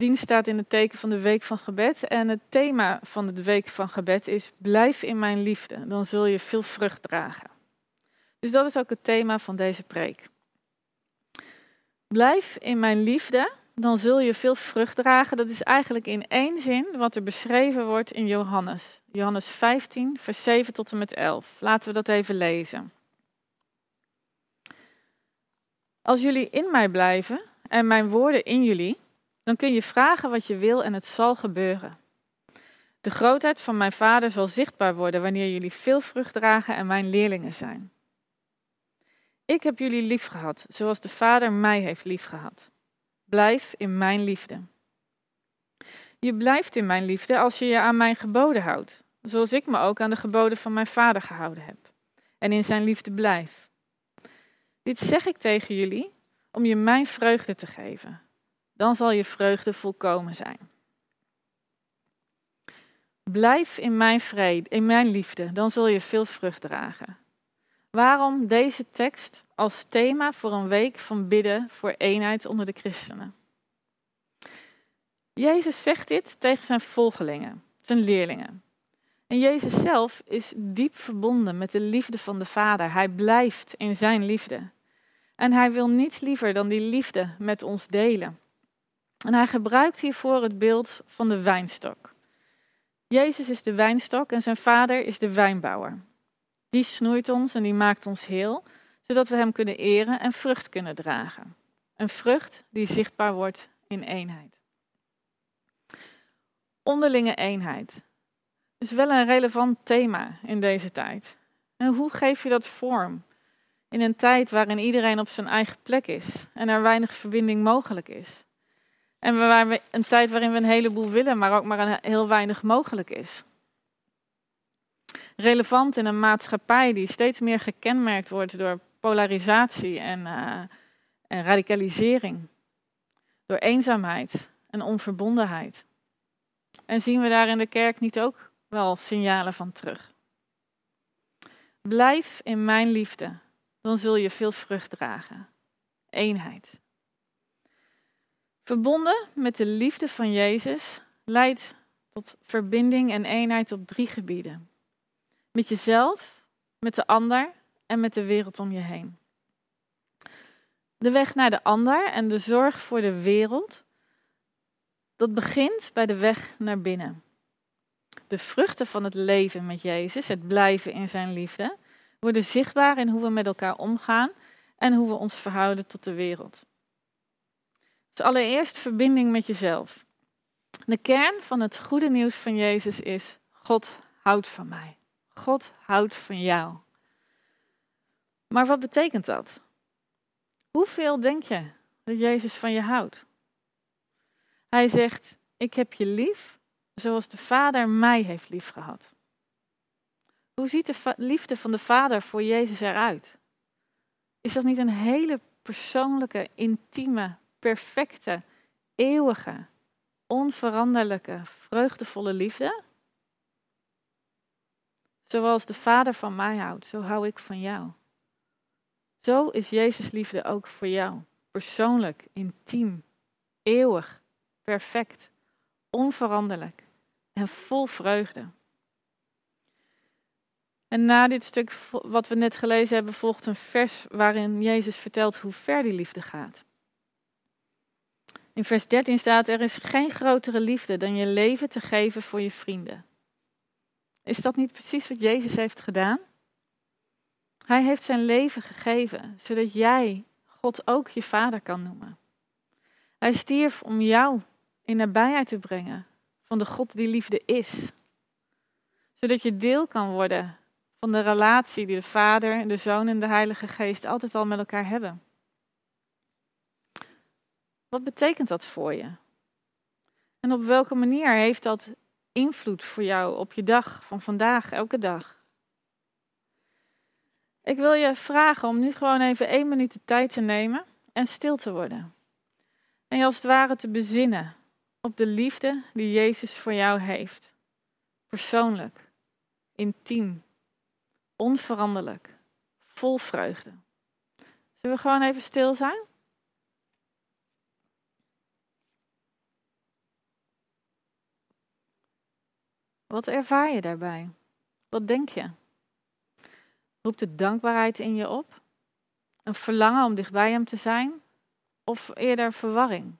dienst staat in het teken van de week van gebed. En het thema van de week van gebed is: Blijf in mijn liefde, dan zul je veel vrucht dragen. Dus dat is ook het thema van deze preek. Blijf in mijn liefde, dan zul je veel vrucht dragen. Dat is eigenlijk in één zin wat er beschreven wordt in Johannes. Johannes 15, vers 7 tot en met 11. Laten we dat even lezen. Als jullie in mij blijven en mijn woorden in jullie, dan kun je vragen wat je wil en het zal gebeuren. De grootheid van mijn Vader zal zichtbaar worden wanneer jullie veel vrucht dragen en mijn leerlingen zijn. Ik heb jullie lief gehad, zoals de Vader mij heeft lief gehad. Blijf in mijn liefde. Je blijft in mijn liefde als je je aan mijn geboden houdt, zoals ik me ook aan de geboden van mijn Vader gehouden heb, en in zijn liefde blijf. Dit zeg ik tegen jullie om je mijn vreugde te geven. Dan zal je vreugde volkomen zijn. Blijf in mijn vrede, in mijn liefde, dan zul je veel vrucht dragen. Waarom deze tekst als thema voor een week van bidden voor eenheid onder de christenen? Jezus zegt dit tegen zijn volgelingen, zijn leerlingen. En Jezus zelf is diep verbonden met de liefde van de Vader. Hij blijft in zijn liefde. En hij wil niets liever dan die liefde met ons delen. En hij gebruikt hiervoor het beeld van de wijnstok. Jezus is de wijnstok en zijn vader is de wijnbouwer. Die snoeit ons en die maakt ons heel, zodat we hem kunnen eren en vrucht kunnen dragen. Een vrucht die zichtbaar wordt in eenheid. Onderlinge eenheid is wel een relevant thema in deze tijd. En hoe geef je dat vorm? In een tijd waarin iedereen op zijn eigen plek is en er weinig verbinding mogelijk is. En we, een tijd waarin we een heleboel willen, maar ook maar een heel weinig mogelijk is. Relevant in een maatschappij die steeds meer gekenmerkt wordt door polarisatie en, uh, en radicalisering. Door eenzaamheid en onverbondenheid. En zien we daar in de kerk niet ook wel signalen van terug? Blijf in mijn liefde, dan zul je veel vrucht dragen. Eenheid. Verbonden met de liefde van Jezus leidt tot verbinding en eenheid op drie gebieden: met jezelf, met de ander en met de wereld om je heen. De weg naar de ander en de zorg voor de wereld, dat begint bij de weg naar binnen. De vruchten van het leven met Jezus, het blijven in zijn liefde, worden zichtbaar in hoe we met elkaar omgaan en hoe we ons verhouden tot de wereld. Dus allereerst verbinding met jezelf. De kern van het goede nieuws van Jezus is: God houdt van mij. God houdt van jou. Maar wat betekent dat? Hoeveel denk je dat Jezus van je houdt? Hij zegt: Ik heb je lief zoals de Vader mij heeft liefgehad. Hoe ziet de liefde van de Vader voor Jezus eruit? Is dat niet een hele persoonlijke, intieme, perfecte, eeuwige, onveranderlijke, vreugdevolle liefde? Zoals de Vader van mij houdt, zo hou ik van jou. Zo is Jezus liefde ook voor jou. Persoonlijk, intiem, eeuwig, perfect, onveranderlijk en vol vreugde. En na dit stuk wat we net gelezen hebben, volgt een vers waarin Jezus vertelt hoe ver die liefde gaat. In vers 13 staat: Er is geen grotere liefde dan je leven te geven voor je vrienden. Is dat niet precies wat Jezus heeft gedaan? Hij heeft zijn leven gegeven, zodat jij God ook je vader kan noemen. Hij stierf om jou in nabijheid te brengen van de God die liefde is. Zodat je deel kan worden van de relatie die de Vader, de Zoon en de Heilige Geest altijd al met elkaar hebben. Wat betekent dat voor je? En op welke manier heeft dat invloed voor jou op je dag van vandaag, elke dag? Ik wil je vragen om nu gewoon even één minuut de tijd te nemen en stil te worden. En je als het ware te bezinnen op de liefde die Jezus voor jou heeft. Persoonlijk, intiem, onveranderlijk, vol vreugde. Zullen we gewoon even stil zijn? Wat ervaar je daarbij? Wat denk je? Roept het dankbaarheid in je op? Een verlangen om dichtbij hem te zijn? Of eerder verwarring?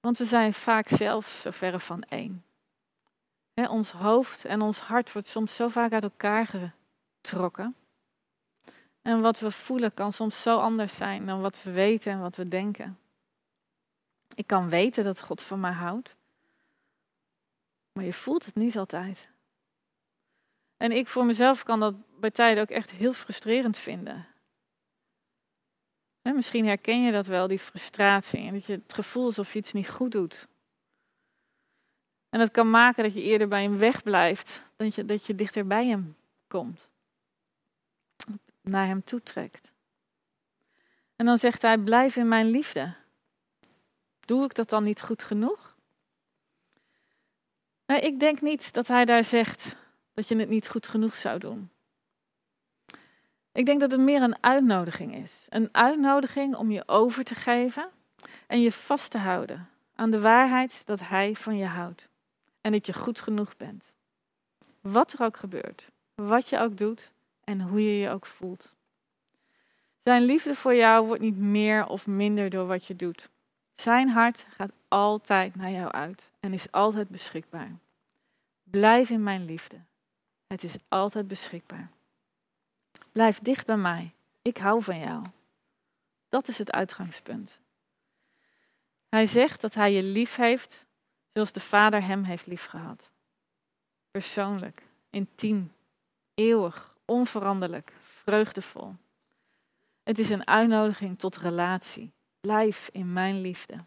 Want we zijn vaak zelf zo verre van één. ons hoofd en ons hart wordt soms zo vaak uit elkaar getrokken. En wat we voelen kan soms zo anders zijn dan wat we weten en wat we denken. Ik kan weten dat God van mij houdt, maar je voelt het niet altijd. En ik voor mezelf kan dat bij tijden ook echt heel frustrerend vinden. misschien herken je dat wel, die frustratie. Dat je het gevoel alsof je iets niet goed doet. En dat kan maken dat je eerder bij hem wegblijft, dan je, dat je dichter bij hem komt. Naar hem toetrekt. En dan zegt hij, blijf in mijn liefde. Doe ik dat dan niet goed genoeg? Nee, ik denk niet dat hij daar zegt dat je het niet goed genoeg zou doen. Ik denk dat het meer een uitnodiging is. Een uitnodiging om je over te geven en je vast te houden aan de waarheid dat Hij van je houdt. En dat je goed genoeg bent. Wat er ook gebeurt, wat je ook doet en hoe je je ook voelt. Zijn liefde voor jou wordt niet meer of minder door wat je doet. Zijn hart gaat altijd naar jou uit en is altijd beschikbaar. Blijf in mijn liefde. Het is altijd beschikbaar. Blijf dicht bij mij. Ik hou van jou. Dat is het uitgangspunt. Hij zegt dat hij je lief heeft zoals de Vader hem heeft liefgehad. Persoonlijk, intiem, eeuwig, onveranderlijk, vreugdevol. Het is een uitnodiging tot relatie. Blijf in mijn liefde.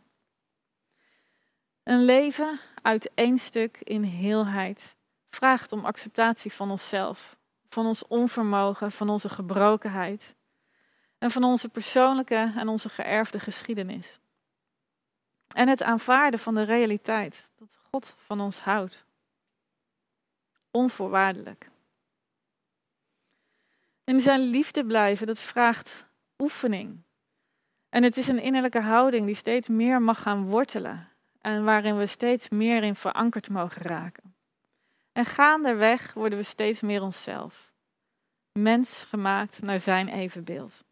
Een leven uit één stuk in heelheid vraagt om acceptatie van onszelf, van ons onvermogen, van onze gebrokenheid en van onze persoonlijke en onze geërfde geschiedenis. En het aanvaarden van de realiteit dat God van ons houdt. Onvoorwaardelijk. In zijn liefde blijven, dat vraagt oefening. En het is een innerlijke houding die steeds meer mag gaan wortelen en waarin we steeds meer in verankerd mogen raken. En gaandeweg worden we steeds meer onszelf. Mens gemaakt naar zijn evenbeeld.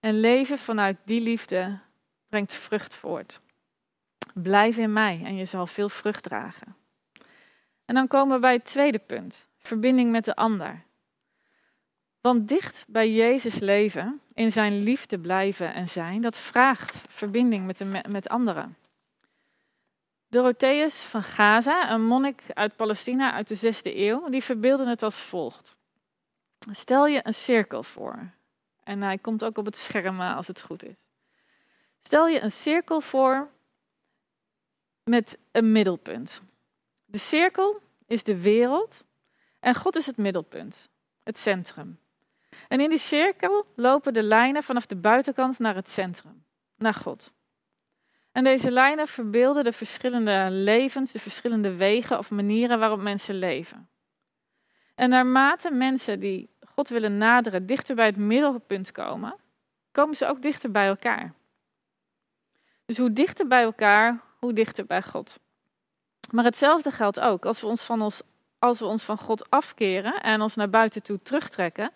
En leven vanuit die liefde brengt vrucht voort. Blijf in mij en je zal veel vrucht dragen. En dan komen we bij het tweede punt: verbinding met de ander. Want dicht bij Jezus leven, in zijn liefde blijven en zijn, dat vraagt verbinding met, de, met anderen. Dorotheus van Gaza, een monnik uit Palestina uit de 6e eeuw, die verbeelde het als volgt. Stel je een cirkel voor. En hij komt ook op het scherm eh, als het goed is. Stel je een cirkel voor met een middelpunt. De cirkel is de wereld en God is het middelpunt, het centrum. En in die cirkel lopen de lijnen vanaf de buitenkant naar het centrum, naar God. En deze lijnen verbeelden de verschillende levens, de verschillende wegen of manieren waarop mensen leven. En naarmate mensen die God willen naderen dichter bij het middelpunt komen, komen ze ook dichter bij elkaar. Dus hoe dichter bij elkaar, hoe dichter bij God. Maar hetzelfde geldt ook als we ons van, ons, als we ons van God afkeren en ons naar buiten toe terugtrekken,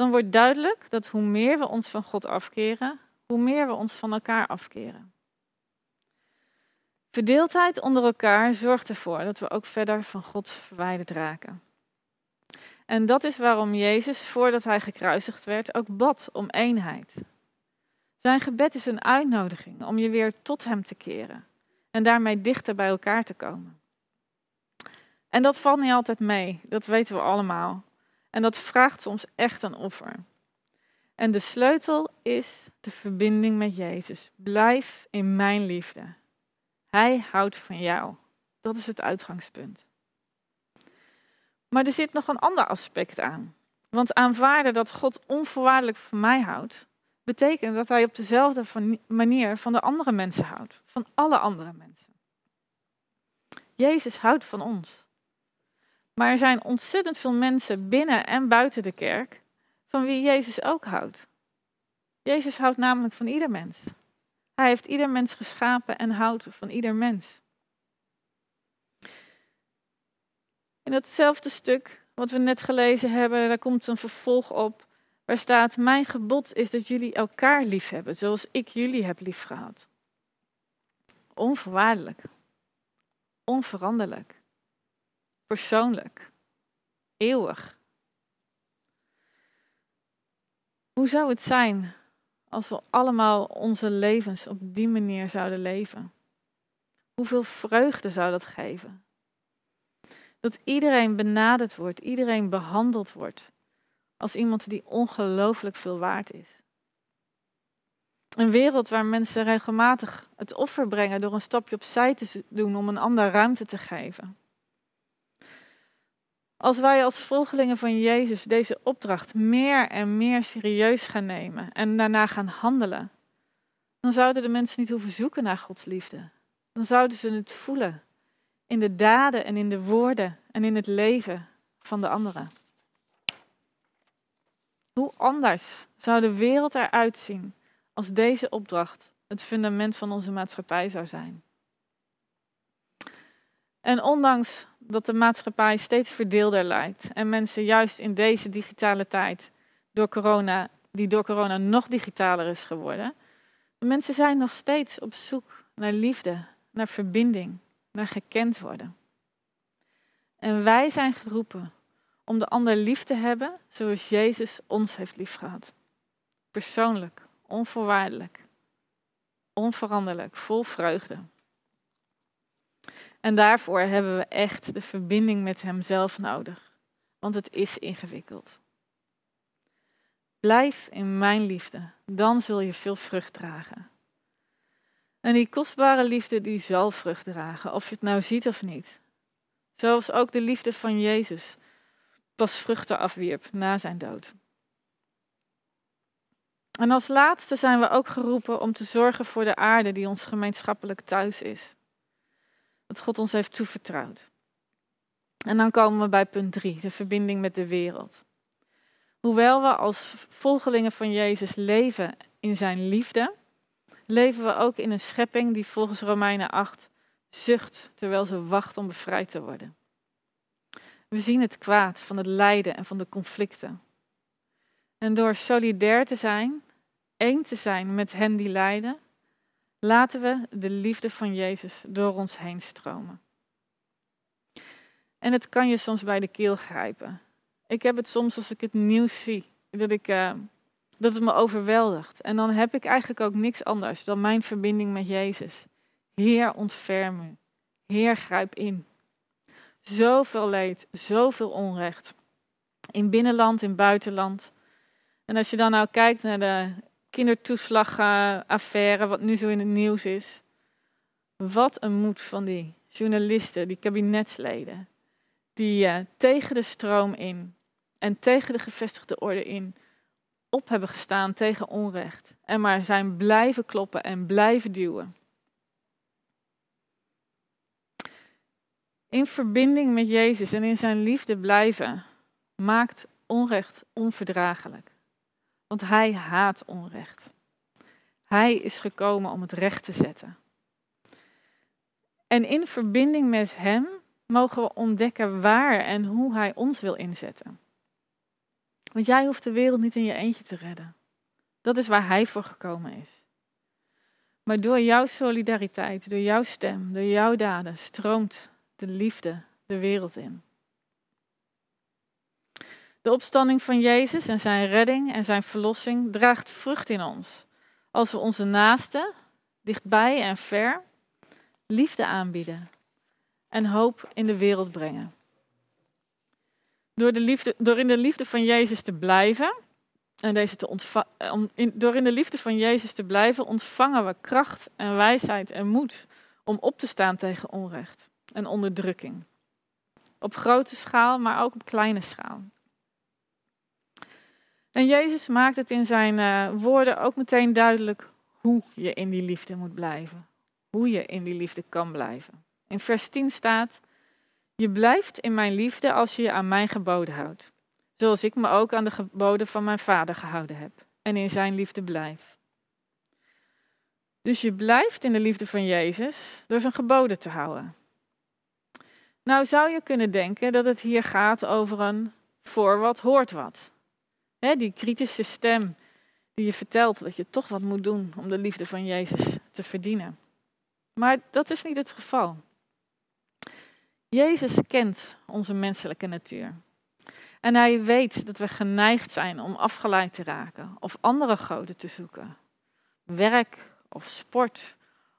dan wordt duidelijk dat hoe meer we ons van God afkeren, hoe meer we ons van elkaar afkeren. Verdeeldheid onder elkaar zorgt ervoor dat we ook verder van God verwijderd raken. En dat is waarom Jezus, voordat hij gekruisigd werd, ook bad om eenheid. Zijn gebed is een uitnodiging om je weer tot Hem te keren en daarmee dichter bij elkaar te komen. En dat valt niet altijd mee, dat weten we allemaal. En dat vraagt soms echt een offer. En de sleutel is de verbinding met Jezus. Blijf in mijn liefde. Hij houdt van jou. Dat is het uitgangspunt. Maar er zit nog een ander aspect aan. Want aanvaarden dat God onvoorwaardelijk van mij houdt, betekent dat hij op dezelfde manier van de andere mensen houdt. Van alle andere mensen. Jezus houdt van ons. Maar er zijn ontzettend veel mensen binnen en buiten de kerk van wie Jezus ook houdt. Jezus houdt namelijk van ieder mens. Hij heeft ieder mens geschapen en houdt van ieder mens. In datzelfde stuk wat we net gelezen hebben, daar komt een vervolg op. Waar staat: Mijn gebod is dat jullie elkaar lief hebben, zoals ik jullie heb liefgehad. Onvoorwaardelijk, onveranderlijk, persoonlijk, eeuwig. Hoe zou het zijn als we allemaal onze levens op die manier zouden leven? Hoeveel vreugde zou dat geven? Dat iedereen benaderd wordt, iedereen behandeld wordt als iemand die ongelooflijk veel waard is. Een wereld waar mensen regelmatig het offer brengen door een stapje opzij te doen om een ander ruimte te geven. Als wij als volgelingen van Jezus deze opdracht meer en meer serieus gaan nemen en daarna gaan handelen, dan zouden de mensen niet hoeven zoeken naar Gods liefde. Dan zouden ze het voelen in de daden en in de woorden en in het leven van de anderen. Hoe anders zou de wereld eruit zien als deze opdracht het fundament van onze maatschappij zou zijn? En ondanks dat de maatschappij steeds verdeelder lijkt en mensen juist in deze digitale tijd door corona, die door corona nog digitaler is geworden, mensen zijn nog steeds op zoek naar liefde, naar verbinding, naar gekend worden. En wij zijn geroepen om de ander lief te hebben zoals Jezus ons heeft liefgehad. Persoonlijk, onvoorwaardelijk, onveranderlijk, vol vreugde. En daarvoor hebben we echt de verbinding met Hemzelf nodig, want het is ingewikkeld. Blijf in mijn liefde, dan zul je veel vrucht dragen. En die kostbare liefde die zal vrucht dragen, of je het nou ziet of niet. Zoals ook de liefde van Jezus pas vruchten afwierp na zijn dood. En als laatste zijn we ook geroepen om te zorgen voor de aarde die ons gemeenschappelijk thuis is. Dat God ons heeft toevertrouwd. En dan komen we bij punt 3, de verbinding met de wereld. Hoewel we als volgelingen van Jezus leven in zijn liefde, leven we ook in een schepping die volgens Romeinen 8 zucht terwijl ze wacht om bevrijd te worden. We zien het kwaad van het lijden en van de conflicten. En door solidair te zijn, één te zijn met hen die lijden, laten we de liefde van Jezus door ons heen stromen. En het kan je soms bij de keel grijpen. Ik heb het soms als ik het nieuws zie, dat, ik, uh, dat het me overweldigt. En dan heb ik eigenlijk ook niks anders dan mijn verbinding met Jezus. Heer, ontferm u. Heer, grijp in. Zoveel leed, zoveel onrecht. In binnenland, in buitenland. En als je dan nou kijkt naar de kindertoeslagaffaire, wat nu zo in het nieuws is. Wat een moed van die journalisten, die kabinetsleden. Die uh, tegen de stroom in en tegen de gevestigde orde in op hebben gestaan tegen onrecht. En maar zijn blijven kloppen en blijven duwen. In verbinding met Jezus en in zijn liefde blijven maakt onrecht onverdraaglijk. Want hij haat onrecht. Hij is gekomen om het recht te zetten. En in verbinding met Hem mogen we ontdekken waar en hoe Hij ons wil inzetten. Want jij hoeft de wereld niet in je eentje te redden. Dat is waar Hij voor gekomen is. Maar door jouw solidariteit, door jouw stem, door jouw daden stroomt de liefde de wereld in. De opstanding van Jezus en zijn redding en zijn verlossing draagt vrucht in ons. Als we onze naasten, dichtbij en ver, liefde aanbieden en hoop in de wereld brengen. Door, de liefde, door in de liefde van Jezus te blijven en deze te ontvangen, door in de liefde van Jezus te blijven, ontvangen we kracht en wijsheid en moed om op te staan tegen onrecht en onderdrukking. Op grote schaal, maar ook op kleine schaal. En Jezus maakt het in zijn uh, woorden ook meteen duidelijk hoe je in die liefde moet blijven. Hoe je in die liefde kan blijven. In vers 10 staat: Je blijft in mijn liefde als je je aan mijn geboden houdt. Zoals ik me ook aan de geboden van mijn vader gehouden heb en in zijn liefde blijf. Dus je blijft in de liefde van Jezus door zijn geboden te houden. Nou zou je kunnen denken dat het hier gaat over een voor wat hoort wat. Die kritische stem die je vertelt dat je toch wat moet doen om de liefde van Jezus te verdienen. Maar dat is niet het geval. Jezus kent onze menselijke natuur. En hij weet dat we geneigd zijn om afgeleid te raken of andere goden te zoeken. Werk of sport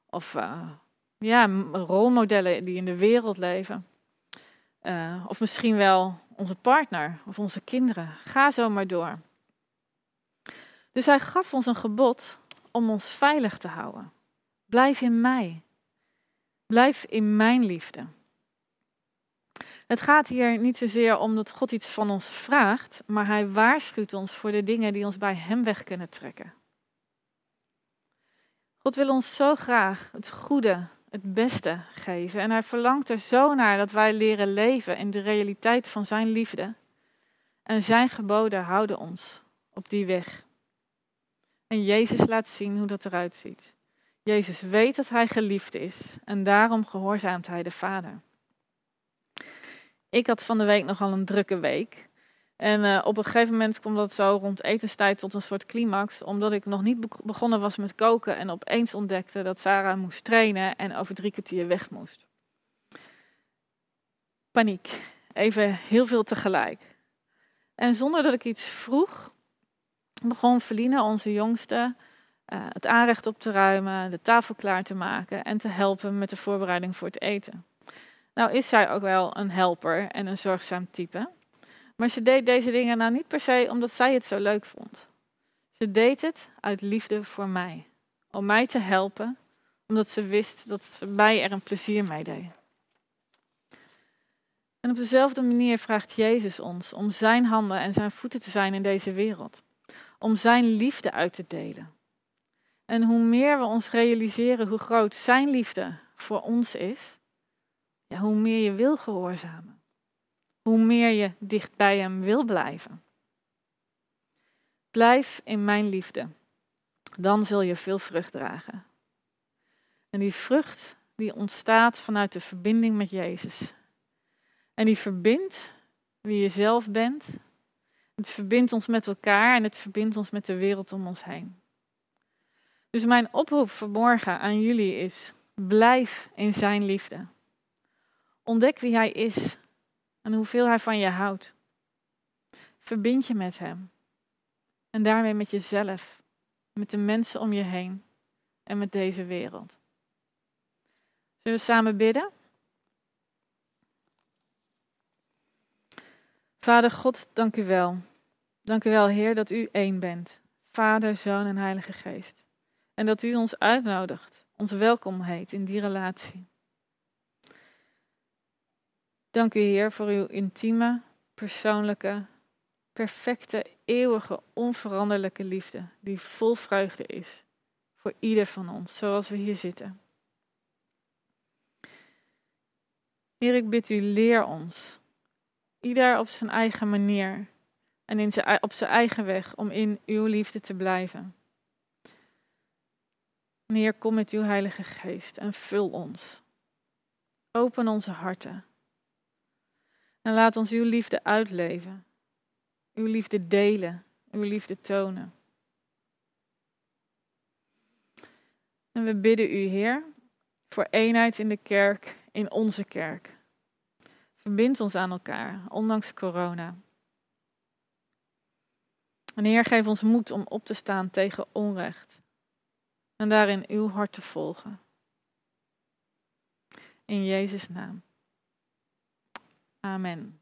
of uh, ja, rolmodellen die in de wereld leven. Uh, of misschien wel onze partner of onze kinderen. Ga zo maar door. Dus hij gaf ons een gebod om ons veilig te houden. Blijf in mij. Blijf in mijn liefde. Het gaat hier niet zozeer om dat God iets van ons vraagt, maar hij waarschuwt ons voor de dingen die ons bij hem weg kunnen trekken. God wil ons zo graag het goede, het beste geven en hij verlangt er zo naar dat wij leren leven in de realiteit van zijn liefde. En zijn geboden houden ons op die weg. En Jezus laat zien hoe dat eruit ziet. Jezus weet dat hij geliefd is en daarom gehoorzaamt hij de Vader. Ik had van de week nogal een drukke week. En uh, op een gegeven moment kwam dat zo rond etenstijd tot een soort climax, omdat ik nog niet begonnen was met koken en opeens ontdekte dat Sarah moest trainen en over drie kwartier weg moest. Paniek. Even heel veel tegelijk. En zonder dat ik iets vroeg, begon Feline, onze jongste, uh, het aanrecht op te ruimen, de tafel klaar te maken en te helpen met de voorbereiding voor het eten. Nou is zij ook wel een helper en een zorgzaam type. Maar ze deed deze dingen nou niet per se omdat zij het zo leuk vond. Ze deed het uit liefde voor mij. Om mij te helpen, omdat ze wist dat ze mij er een plezier mee deed. En op dezelfde manier vraagt Jezus ons om zijn handen en zijn voeten te zijn in deze wereld. Om zijn liefde uit te delen. En hoe meer we ons realiseren hoe groot zijn liefde voor ons is, ja, hoe meer je wil gehoorzamen. Hoe meer je dicht bij Hem wil blijven. Blijf in mijn liefde. Dan zul je veel vrucht dragen. En die vrucht die ontstaat vanuit de verbinding met Jezus. En die verbindt wie je zelf bent. Het verbindt ons met elkaar en het verbindt ons met de wereld om ons heen. Dus mijn oproep vanmorgen aan jullie is: blijf in Zijn liefde. Ontdek wie Hij is en hoeveel Hij van je houdt. Verbind je met Hem en daarmee met jezelf, met de mensen om je heen en met deze wereld. Zullen we samen bidden? Vader God, dank u wel. Dank u wel, Heer, dat u één bent. Vader, Zoon en Heilige Geest. En dat u ons uitnodigt, ons welkom heet in die relatie. Dank u, Heer, voor uw intieme, persoonlijke, perfecte, eeuwige, onveranderlijke liefde, die vol vreugde is voor ieder van ons, zoals we hier zitten. Heer, ik bid u, leer ons, ieder op zijn eigen manier en in zijn, op zijn eigen weg, om in uw liefde te blijven. Heer, kom met uw Heilige Geest en vul ons. Open onze harten en laat ons uw liefde uitleven, uw liefde delen, uw liefde tonen. En we bidden u, Heer, voor eenheid in de kerk, in onze kerk. Verbind ons aan elkaar, ondanks corona. En Heer, geef ons moed om op te staan tegen onrecht en daarin uw hart te volgen. In Jezus' naam. Amen.